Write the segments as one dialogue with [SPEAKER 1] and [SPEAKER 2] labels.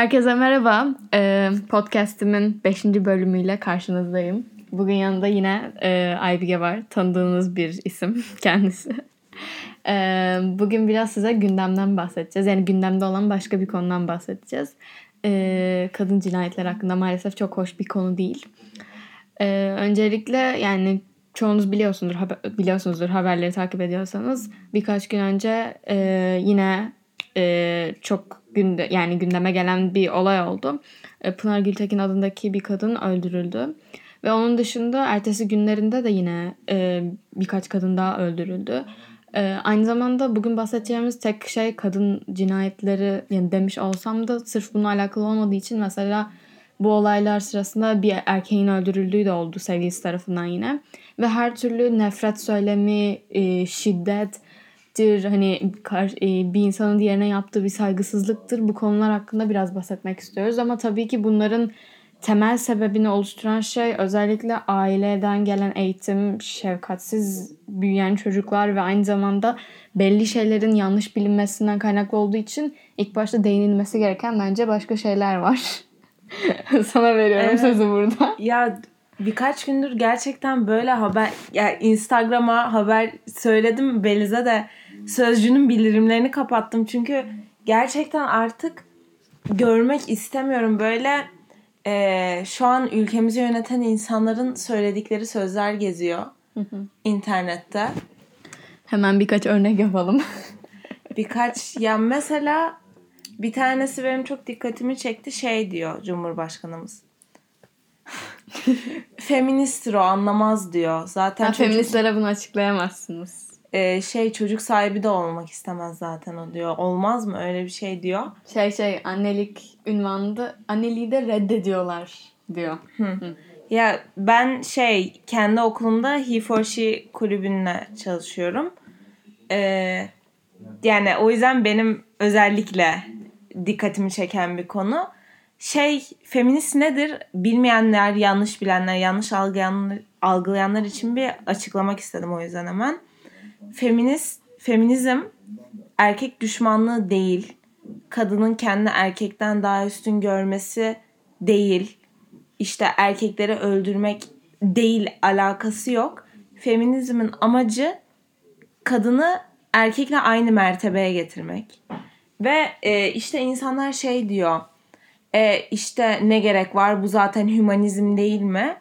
[SPEAKER 1] Herkese merhaba. Ee, podcast'imin 5. bölümüyle karşınızdayım. Bugün yanında yine e, Aybige var. Tanıdığınız bir isim kendisi. Ee, bugün biraz size gündemden bahsedeceğiz. Yani gündemde olan başka bir konudan bahsedeceğiz. Ee, kadın cinayetler hakkında maalesef çok hoş bir konu değil. Öncelikle yani çoğunuz biliyorsundur haber, biliyorsunuzdur haberleri takip ediyorsanız birkaç gün önce e, yine e, çok günde yani gündeme gelen bir olay oldu. E, Pınar Gültekin adındaki bir kadın öldürüldü. Ve onun dışında ertesi günlerinde de yine e, birkaç kadın daha öldürüldü. E, aynı zamanda bugün bahsedeceğimiz tek şey kadın cinayetleri yani demiş olsam da sırf bununla alakalı olmadığı için mesela bu olaylar sırasında bir erkeğin öldürüldüğü de oldu sevgilisi tarafından yine. Ve her türlü nefret söylemi, e, şiddettir, hani e, bir insanın diğerine yaptığı bir saygısızlıktır. Bu konular hakkında biraz bahsetmek istiyoruz. Ama tabii ki bunların temel sebebini oluşturan şey özellikle aileden gelen eğitim, şefkatsiz büyüyen çocuklar ve aynı zamanda belli şeylerin yanlış bilinmesinden kaynaklı olduğu için ilk başta değinilmesi gereken bence başka şeyler var. Sana veriyorum evet. sözü burada.
[SPEAKER 2] Ya birkaç gündür gerçekten böyle haber ya Instagram'a haber söyledim Beliz'e de sözcünün bildirimlerini kapattım çünkü gerçekten artık görmek istemiyorum böyle e, şu an ülkemizi yöneten insanların söyledikleri sözler geziyor hı hı. internette.
[SPEAKER 1] Hemen birkaç örnek yapalım.
[SPEAKER 2] birkaç ya mesela bir tanesi benim çok dikkatimi çekti şey diyor Cumhurbaşkanımız. Feministtir o anlamaz diyor. Zaten
[SPEAKER 1] ha, çocuk, feministlere bunu açıklayamazsınız.
[SPEAKER 2] E, şey çocuk sahibi de olmak istemez zaten o diyor. Olmaz mı öyle bir şey diyor.
[SPEAKER 1] Şey şey annelik ünvanında anneliği de reddediyorlar diyor. Hı. Hı.
[SPEAKER 2] Ya ben şey kendi okulumda He for She kulübünde çalışıyorum. Ee, yani o yüzden benim özellikle dikkatimi çeken bir konu. Şey feminist nedir bilmeyenler, yanlış bilenler, yanlış algılayanlar, algılayanlar için bir açıklamak istedim o yüzden hemen. Feminist, feminizm erkek düşmanlığı değil. Kadının kendi erkekten daha üstün görmesi değil. İşte erkekleri öldürmek değil alakası yok. Feminizmin amacı kadını erkekle aynı mertebeye getirmek. Ve e, işte insanlar şey diyor. E, işte ne gerek var bu zaten hümanizm değil mi?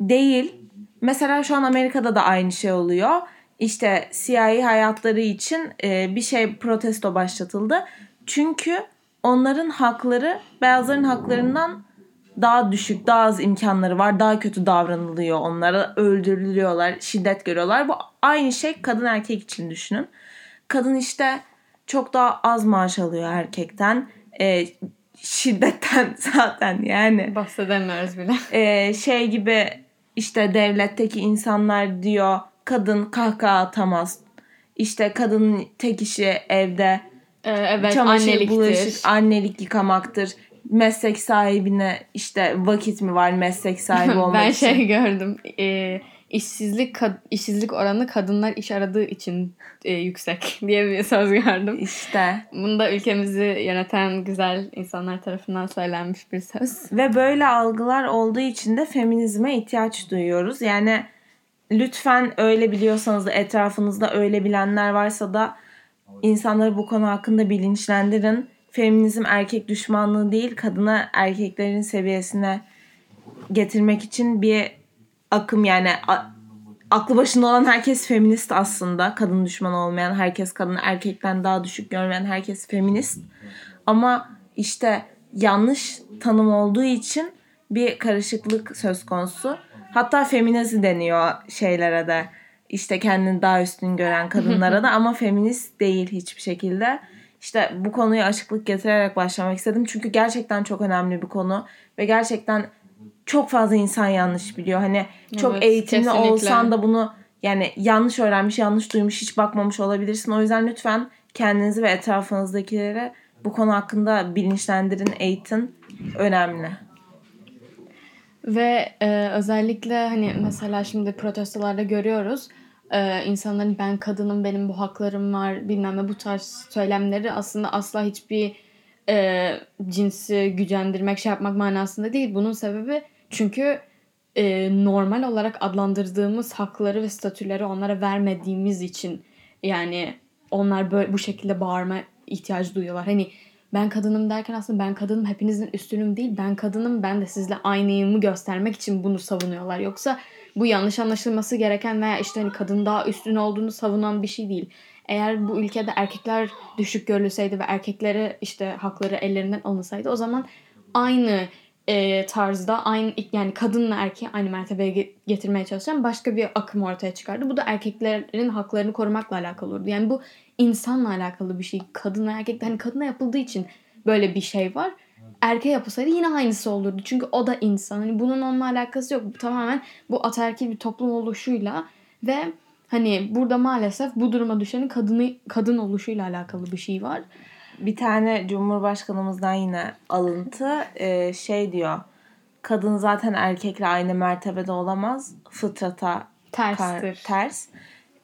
[SPEAKER 2] Değil. Mesela şu an Amerika'da da aynı şey oluyor. İşte siyahi hayatları için e, bir şey protesto başlatıldı. Çünkü onların hakları beyazların haklarından daha düşük, daha az imkanları var, daha kötü davranılıyor onlara, öldürülüyorlar, şiddet görüyorlar. Bu aynı şey kadın erkek için düşünün. Kadın işte çok daha az maaş alıyor erkekten. E, şiddetten zaten yani.
[SPEAKER 1] Bahsedemiyoruz bile.
[SPEAKER 2] E, şey gibi işte devletteki insanlar diyor kadın kahkaha atamaz. İşte kadının tek işi evde
[SPEAKER 1] ee, evet, çamaşır, anneliktir. bulaşık,
[SPEAKER 2] annelik yıkamaktır. Meslek sahibine işte vakit mi var meslek sahibi olmak
[SPEAKER 1] ben için? Ben şey gördüm. E, işsizlik işsizlik oranı kadınlar iş aradığı için e, yüksek diye bir söz gördüm.
[SPEAKER 2] İşte.
[SPEAKER 1] Bunu da ülkemizi yöneten güzel insanlar tarafından söylenmiş bir söz.
[SPEAKER 2] Ve böyle algılar olduğu için de feminizme ihtiyaç duyuyoruz. Yani lütfen öyle biliyorsanız da etrafınızda öyle bilenler varsa da insanları bu konu hakkında bilinçlendirin. Feminizm erkek düşmanlığı değil, kadına erkeklerin seviyesine getirmek için bir akım yani a- aklı başında olan herkes feminist aslında. Kadın düşmanı olmayan herkes kadını erkekten daha düşük görmeyen herkes feminist. Ama işte yanlış tanım olduğu için bir karışıklık söz konusu. Hatta feminazi deniyor şeylere de. İşte kendini daha üstün gören kadınlara da ama feminist değil hiçbir şekilde. İşte bu konuyu açıklık getirerek başlamak istedim. Çünkü gerçekten çok önemli bir konu ve gerçekten çok fazla insan yanlış biliyor. Hani çok evet, eğitimli kesinlikle. olsan da bunu yani yanlış öğrenmiş, yanlış duymuş, hiç bakmamış olabilirsin. O yüzden lütfen kendinizi ve etrafınızdakilere bu konu hakkında bilinçlendirin, eğitin. Önemli.
[SPEAKER 1] Ve e, özellikle hani mesela şimdi protestolarda görüyoruz e, insanların ben kadınım benim bu haklarım var bilmem ne bu tarz söylemleri aslında asla hiçbir e, cinsi gücendirmek şey yapmak manasında değil. Bunun sebebi çünkü e, normal olarak adlandırdığımız hakları ve statüleri onlara vermediğimiz için yani onlar böyle bu şekilde bağırma ihtiyacı duyuyorlar. Hani ben kadınım derken aslında ben kadınım hepinizin üstünüm değil. Ben kadınım ben de sizle aynıyımı göstermek için bunu savunuyorlar. Yoksa bu yanlış anlaşılması gereken veya işte hani kadın daha üstün olduğunu savunan bir şey değil. Eğer bu ülkede erkekler düşük görülseydi ve erkeklere işte hakları ellerinden alınsaydı o zaman aynı e, tarzda aynı yani kadınla erkeği aynı mertebeye getirmeye çalışan başka bir akım ortaya çıkardı. Bu da erkeklerin haklarını korumakla alakalı olurdu. Yani bu insanla alakalı bir şey. Kadınla erkekle hani kadına yapıldığı için böyle bir şey var. Erkeğe yapılsaydı yine aynısı olurdu. Çünkü o da insan. Hani bunun onunla alakası yok. Tamamen bu ataerkil bir toplum oluşuyla ve hani burada maalesef bu duruma düşenin kadını kadın oluşuyla alakalı bir şey var.
[SPEAKER 2] Bir tane Cumhurbaşkanımızdan yine alıntı e, şey diyor. Kadın zaten erkekle aynı mertebede olamaz. Fıtrata
[SPEAKER 1] terstir.
[SPEAKER 2] ters.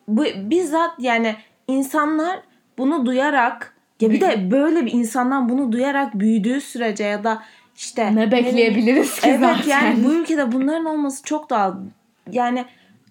[SPEAKER 2] Bu bizzat yani insanlar bunu duyarak ya bir de böyle bir insandan bunu duyarak büyüdüğü sürece ya da işte
[SPEAKER 1] ne bekleyebiliriz ki
[SPEAKER 2] evet,
[SPEAKER 1] zaten.
[SPEAKER 2] yani bu ülkede bunların olması çok doğal. Yani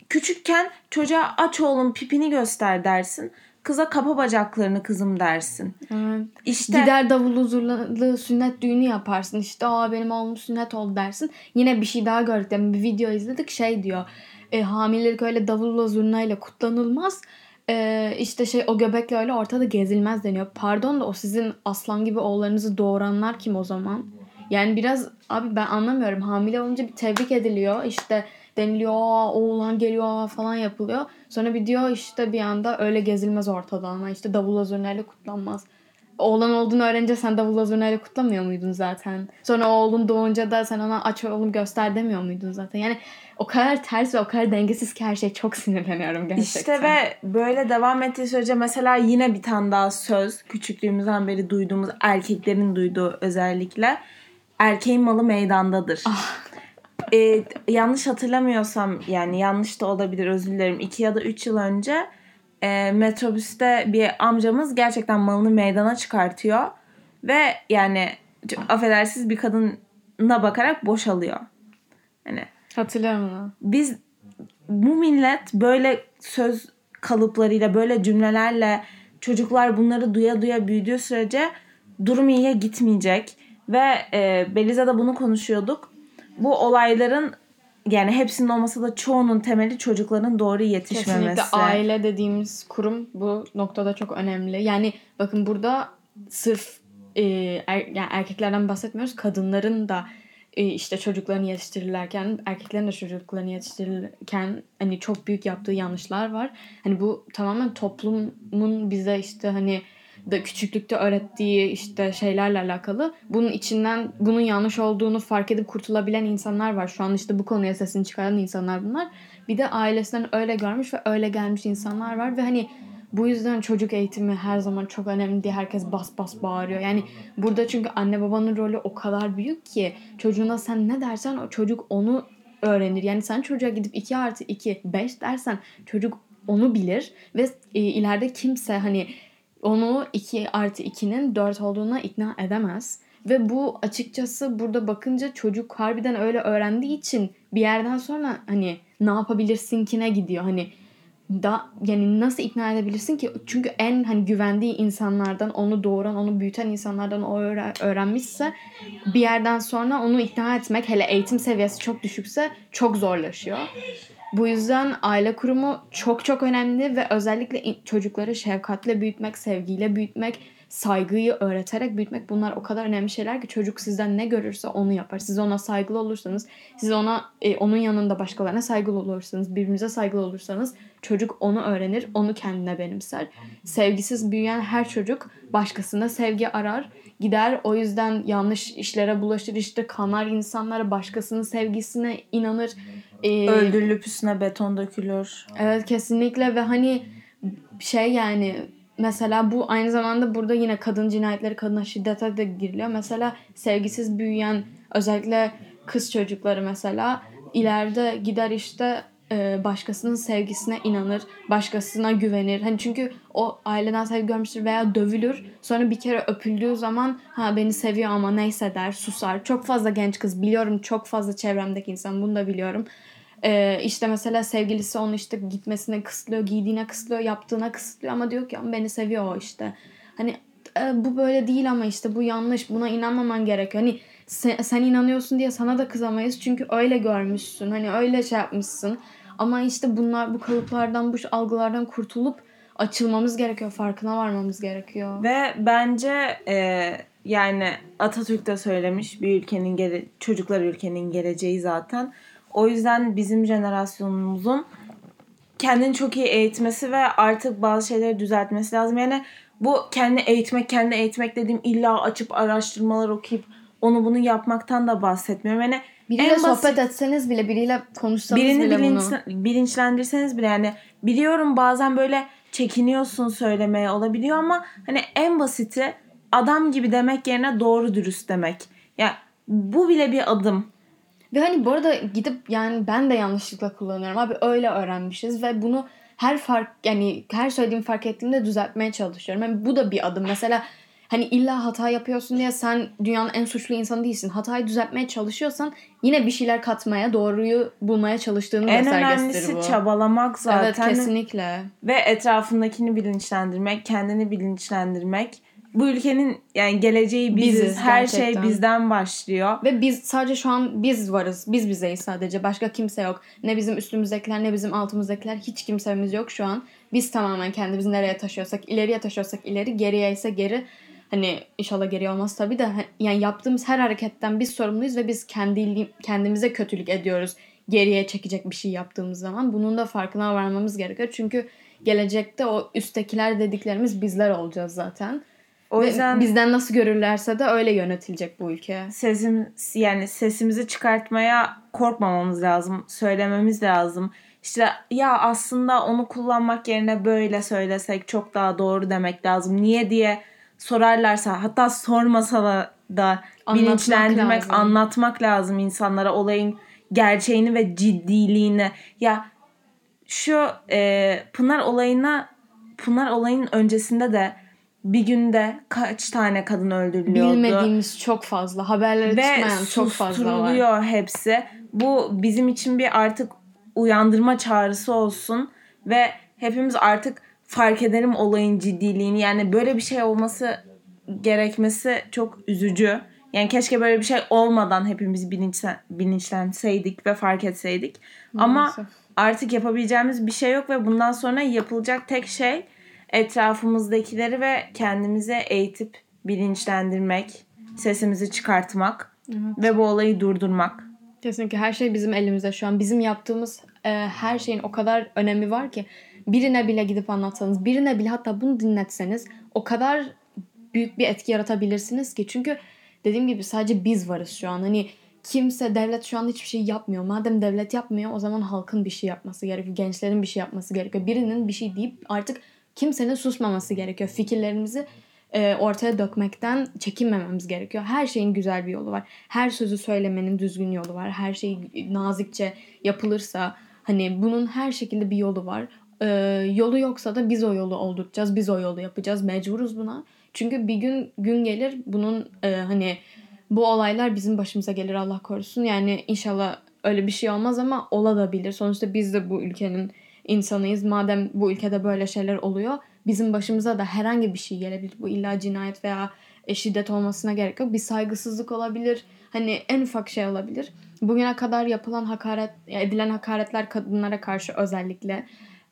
[SPEAKER 2] küçükken çocuğa aç oğlum pipini göster dersin. Kıza kapa bacaklarını kızım dersin.
[SPEAKER 1] Evet. İşte gider davullu zurnalı sünnet düğünü yaparsın. İşte aa benim oğlum sünnet oldu dersin. Yine bir şey daha gördük. Yani bir video izledik şey diyor. E, hamilelik öyle davulla zurnayla kutlanılmaz. E, işte şey o göbekle öyle ortada gezilmez deniyor. Pardon da o sizin aslan gibi oğullarınızı doğuranlar kim o zaman? Yani biraz abi ben anlamıyorum. Hamile olunca bir tebrik ediliyor. İşte deniliyor oğlan geliyor falan yapılıyor. Sonra bir diyor işte bir anda öyle gezilmez ortada ama işte davul zurnayla kutlanmaz. Oğlan olduğunu öğrenince sen davul zurnayla kutlamıyor muydun zaten? Sonra oğlun doğunca da sen ona aç oğlum göster demiyor muydun zaten? Yani o kadar ters ve o kadar dengesiz ki her şey çok sinirleniyorum gerçekten.
[SPEAKER 2] İşte ve böyle devam ettiği sürece mesela yine bir tane daha söz küçüklüğümüzden beri duyduğumuz erkeklerin duyduğu özellikle erkeğin malı meydandadır. Ah e, yanlış hatırlamıyorsam yani yanlış da olabilir özür dilerim. 2 ya da 3 yıl önce e, metrobüste bir amcamız gerçekten malını meydana çıkartıyor. Ve yani affedersiniz bir kadına bakarak boşalıyor. Hani
[SPEAKER 1] Hatırlıyorum onu.
[SPEAKER 2] Biz bu millet böyle söz kalıplarıyla böyle cümlelerle çocuklar bunları duya duya büyüdüğü sürece durum iyiye gitmeyecek. Ve e, Beliza'da bunu konuşuyorduk bu olayların yani hepsinin olmasa da çoğunun temeli çocukların doğru yetişmemesi.
[SPEAKER 1] Kesinlikle aile dediğimiz kurum bu noktada çok önemli. Yani bakın burada sırf e, er, yani erkeklerden bahsetmiyoruz. Kadınların da e, işte çocuklarını yetiştirirlerken erkeklerin de çocuklarını yetiştirirken hani çok büyük yaptığı yanlışlar var. Hani bu tamamen toplumun bize işte hani da küçüklükte öğrettiği işte şeylerle alakalı. Bunun içinden bunun yanlış olduğunu fark edip kurtulabilen insanlar var. Şu an işte bu konuya sesini çıkaran insanlar bunlar. Bir de ailesinden öyle görmüş ve öyle gelmiş insanlar var ve hani bu yüzden çocuk eğitimi her zaman çok önemli diye herkes bas bas bağırıyor. Yani burada çünkü anne babanın rolü o kadar büyük ki çocuğuna sen ne dersen o çocuk onu öğrenir. Yani sen çocuğa gidip 2 artı 2 5 dersen çocuk onu bilir ve e, ileride kimse hani onu 2 artı 2'nin 4 olduğuna ikna edemez. Ve bu açıkçası burada bakınca çocuk harbiden öyle öğrendiği için bir yerden sonra hani ne yapabilirsin ki ne gidiyor. Hani da yani nasıl ikna edebilirsin ki? Çünkü en hani güvendiği insanlardan, onu doğuran, onu büyüten insanlardan o öğrenmişse bir yerden sonra onu ikna etmek hele eğitim seviyesi çok düşükse çok zorlaşıyor. Bu yüzden aile kurumu çok çok önemli ve özellikle çocukları şefkatle büyütmek, sevgiyle büyütmek, saygıyı öğreterek büyütmek bunlar o kadar önemli şeyler ki çocuk sizden ne görürse onu yapar. Siz ona saygılı olursanız, siz ona e, onun yanında başkalarına saygılı olursanız, birbirinize saygılı olursanız çocuk onu öğrenir, onu kendine benimser. Sevgisiz büyüyen her çocuk başkasında sevgi arar, gider o yüzden yanlış işlere bulaşır, işte kanar insanlara, başkasının sevgisine inanır
[SPEAKER 2] ee, Öldürülüp üstüne beton dökülür.
[SPEAKER 1] Evet kesinlikle ve hani şey yani mesela bu aynı zamanda burada yine kadın cinayetleri, kadına şiddete de giriliyor. Mesela sevgisiz büyüyen özellikle kız çocukları mesela ileride gider işte e, başkasının sevgisine inanır, başkasına güvenir. Hani çünkü o aileden sevgi görmüştür veya dövülür. Sonra bir kere öpüldüğü zaman ha beni seviyor ama neyse der, susar. Çok fazla genç kız biliyorum. Çok fazla çevremdeki insan bunu da biliyorum. Ee, işte mesela sevgilisi onu işte gitmesine kısıtlıyor, giydiğine kısıtlıyor, yaptığına kısıtlıyor ama diyor ki beni seviyor o işte. Hani e, bu böyle değil ama işte bu yanlış. Buna inanmaman gerekiyor. Hani sen, sen inanıyorsun diye sana da kızamayız. Çünkü öyle görmüşsün. Hani öyle şey yapmışsın. Ama işte bunlar bu kalıplardan, bu algılardan kurtulup açılmamız gerekiyor. Farkına varmamız gerekiyor.
[SPEAKER 2] Ve bence e, yani Atatürk de söylemiş bir ülkenin gele- çocuklar ülkenin geleceği zaten. O yüzden bizim jenerasyonumuzun kendini çok iyi eğitmesi ve artık bazı şeyleri düzeltmesi lazım. Yani bu kendi eğitmek, kendi eğitmek dediğim illa açıp araştırmalar okuyup onu bunu yapmaktan da bahsetmiyorum. Yani
[SPEAKER 1] Biriyle
[SPEAKER 2] en basit-
[SPEAKER 1] sohbet etseniz bile, biriyle konuşsanız
[SPEAKER 2] birini
[SPEAKER 1] bile
[SPEAKER 2] bilinç,
[SPEAKER 1] bunu.
[SPEAKER 2] bilinçlendirseniz bile yani biliyorum bazen böyle çekiniyorsun söylemeye olabiliyor ama hani en basiti adam gibi demek yerine doğru dürüst demek. Ya bu bile bir adım.
[SPEAKER 1] Ve hani bu arada gidip yani ben de yanlışlıkla kullanıyorum. Abi öyle öğrenmişiz ve bunu her fark yani her söylediğim fark ettiğimde düzeltmeye çalışıyorum. Yani bu da bir adım. Mesela hani illa hata yapıyorsun diye sen dünyanın en suçlu insanı değilsin. Hatayı düzeltmeye çalışıyorsan yine bir şeyler katmaya, doğruyu bulmaya çalıştığını
[SPEAKER 2] En
[SPEAKER 1] göstergesidir
[SPEAKER 2] önemlisi
[SPEAKER 1] bu.
[SPEAKER 2] çabalamak zaten.
[SPEAKER 1] Evet kesinlikle.
[SPEAKER 2] Ve etrafındakini bilinçlendirmek, kendini bilinçlendirmek. Bu ülkenin yani geleceği biziz.
[SPEAKER 1] Biziz,
[SPEAKER 2] Her şey bizden başlıyor.
[SPEAKER 1] Ve biz sadece şu an biz varız. Biz bizeyiz sadece. Başka kimse yok. Ne bizim üstümüzdekiler ne bizim altımızdakiler. Hiç kimsemiz yok şu an. Biz tamamen kendimizi nereye taşıyorsak, ileriye taşıyorsak ileri, geriye ise geri. Hani inşallah geri olmaz tabii de yani yaptığımız her hareketten biz sorumluyuz ve biz kendi kendimize kötülük ediyoruz. Geriye çekecek bir şey yaptığımız zaman bunun da farkına varmamız gerekiyor. Çünkü gelecekte o üsttekiler dediklerimiz bizler olacağız zaten.
[SPEAKER 2] O
[SPEAKER 1] Ve
[SPEAKER 2] yüzden
[SPEAKER 1] bizden nasıl görürlerse de öyle yönetilecek bu ülke.
[SPEAKER 2] sesim yani sesimizi çıkartmaya korkmamamız lazım. Söylememiz lazım. İşte ya aslında onu kullanmak yerine böyle söylesek çok daha doğru demek lazım. Niye diye sorarlarsa hatta sormasa da
[SPEAKER 1] Anlatmak
[SPEAKER 2] bilinçlendirmek,
[SPEAKER 1] lazım.
[SPEAKER 2] anlatmak lazım insanlara olayın gerçeğini ve ciddiliğini. Ya şu e, Pınar olayına Pınar olayının öncesinde de bir günde kaç tane kadın öldürülüyordu.
[SPEAKER 1] Bilmediğimiz çok fazla. Haberlere
[SPEAKER 2] Ve
[SPEAKER 1] çıkmayan çok fazla var.
[SPEAKER 2] susturuluyor hepsi. Bu bizim için bir artık uyandırma çağrısı olsun ve hepimiz artık fark edelim olayın ciddiliğini. Yani böyle bir şey olması gerekmesi çok üzücü. Yani keşke böyle bir şey olmadan hepimiz bilinçlen, bilinçlenseydik ve fark etseydik. Ama
[SPEAKER 1] Maalesef.
[SPEAKER 2] artık yapabileceğimiz bir şey yok ve bundan sonra yapılacak tek şey etrafımızdakileri ve kendimize eğitip bilinçlendirmek, sesimizi çıkartmak ve bu olayı durdurmak.
[SPEAKER 1] Kesinlikle her şey bizim elimizde şu an. Bizim yaptığımız e, her şeyin o kadar önemi var ki birine bile gidip anlatsanız, birine bile hatta bunu dinletseniz o kadar büyük bir etki yaratabilirsiniz ki. Çünkü dediğim gibi sadece biz varız şu an. Hani kimse devlet şu an hiçbir şey yapmıyor. Madem devlet yapmıyor o zaman halkın bir şey yapması gerekiyor. Gençlerin bir şey yapması gerekiyor. Birinin bir şey deyip artık kimsenin susmaması gerekiyor. Fikirlerimizi e, ortaya dökmekten çekinmememiz gerekiyor. Her şeyin güzel bir yolu var. Her sözü söylemenin düzgün yolu var. Her şey nazikçe yapılırsa hani bunun her şekilde bir yolu var. E, yolu yoksa da biz o yolu olduracağız. Biz o yolu yapacağız. Mecburuz buna. Çünkü bir gün gün gelir bunun e, hani bu olaylar bizim başımıza gelir Allah korusun. Yani inşallah öyle bir şey olmaz ama olabilir. Sonuçta biz de bu ülkenin insanıyız. Madem bu ülkede böyle şeyler oluyor bizim başımıza da herhangi bir şey gelebilir. Bu illa cinayet veya e, şiddet olmasına gerek yok. Bir saygısızlık olabilir. Hani en ufak şey olabilir. Bugüne kadar yapılan hakaret, edilen hakaretler kadınlara karşı özellikle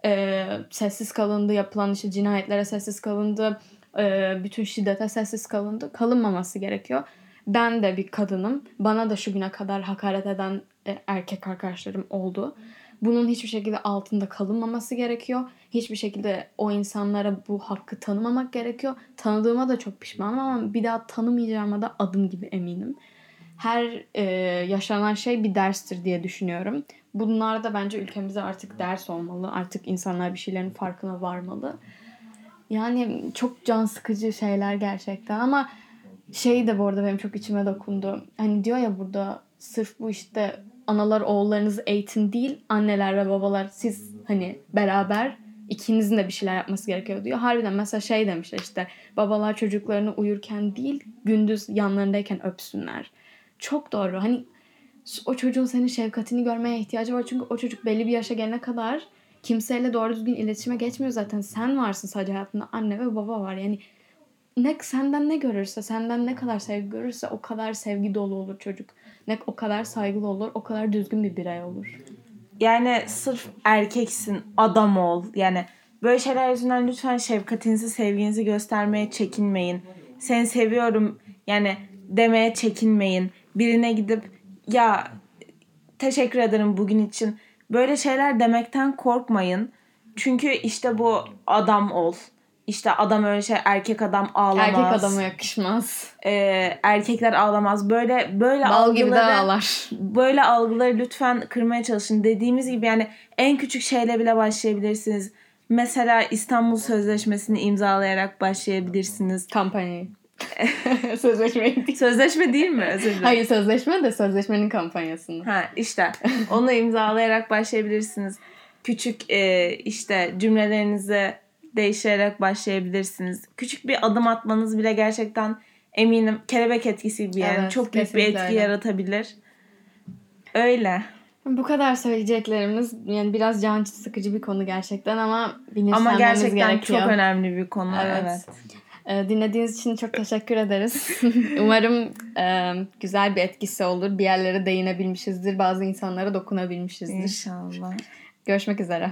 [SPEAKER 1] e, sessiz kalındı. Yapılan işte cinayetlere sessiz kalındı. E, bütün şiddete sessiz kalındı. Kalınmaması gerekiyor. Ben de bir kadınım. Bana da şu güne kadar hakaret eden e, erkek arkadaşlarım oldu. Bunun hiçbir şekilde altında kalınmaması gerekiyor. Hiçbir şekilde o insanlara bu hakkı tanımamak gerekiyor. Tanıdığıma da çok pişmanım ama bir daha tanımayacağıma da adım gibi eminim. Her e, yaşanan şey bir derstir diye düşünüyorum. Bunlar da bence ülkemize artık ders olmalı. Artık insanlar bir şeylerin farkına varmalı. Yani çok can sıkıcı şeyler gerçekten ama şey de bu arada benim çok içime dokundu. Hani diyor ya burada sırf bu işte analar oğullarınızı eğitin değil anneler ve babalar siz hani beraber ikinizin de bir şeyler yapması gerekiyor diyor. Harbiden mesela şey demişler işte babalar çocuklarını uyurken değil gündüz yanlarındayken öpsünler. Çok doğru. Hani o çocuğun senin şefkatini görmeye ihtiyacı var. Çünkü o çocuk belli bir yaşa gelene kadar kimseyle doğru düzgün iletişime geçmiyor zaten. Sen varsın sadece hayatında. Anne ve baba var. Yani ne senden ne görürse, senden ne kadar sevgi görürse o kadar sevgi dolu olur çocuk. Ne o kadar saygılı olur, o kadar düzgün bir birey olur.
[SPEAKER 2] Yani sırf erkeksin, adam ol. Yani böyle şeyler yüzünden lütfen şefkatinizi, sevginizi göstermeye çekinmeyin. Seni seviyorum yani demeye çekinmeyin. Birine gidip ya teşekkür ederim bugün için. Böyle şeyler demekten korkmayın. Çünkü işte bu adam ol. İşte adam öyle şey erkek adam ağlamaz.
[SPEAKER 1] Erkek adama yakışmaz.
[SPEAKER 2] Ee, erkekler ağlamaz. Böyle böyle
[SPEAKER 1] Bal
[SPEAKER 2] algıları
[SPEAKER 1] gibi de ağlar.
[SPEAKER 2] böyle algıları lütfen kırmaya çalışın. Dediğimiz gibi yani en küçük şeyle bile başlayabilirsiniz. Mesela İstanbul Sözleşmesi'ni imzalayarak başlayabilirsiniz.
[SPEAKER 1] Kampanyayı. Sözleşmeyi değil.
[SPEAKER 2] Sözleşme değil mi? Özür dilerim.
[SPEAKER 1] Hayır sözleşme de sözleşmenin kampanyasını.
[SPEAKER 2] Ha işte onu imzalayarak başlayabilirsiniz. Küçük e, işte cümlelerinizi değiştirerek başlayabilirsiniz. Küçük bir adım atmanız bile gerçekten eminim kelebek etkisi gibi yani
[SPEAKER 1] Evet,
[SPEAKER 2] çok büyük bir etki
[SPEAKER 1] öyle.
[SPEAKER 2] yaratabilir. Öyle.
[SPEAKER 1] Bu kadar söyleyeceklerimiz yani biraz can sıkıcı bir konu gerçekten ama
[SPEAKER 2] Ama
[SPEAKER 1] bilinçlenmemiz
[SPEAKER 2] gerçekten
[SPEAKER 1] gerekiyor.
[SPEAKER 2] çok önemli bir konu.
[SPEAKER 1] Evet.
[SPEAKER 2] Evet.
[SPEAKER 1] Ee, Dinlediğiniz için çok teşekkür ederiz. Umarım e, güzel bir etkisi olur. Bir yerlere değinebilmişizdir. Bazı insanlara dokunabilmişizdir.
[SPEAKER 2] İnşallah.
[SPEAKER 1] Görüşmek üzere.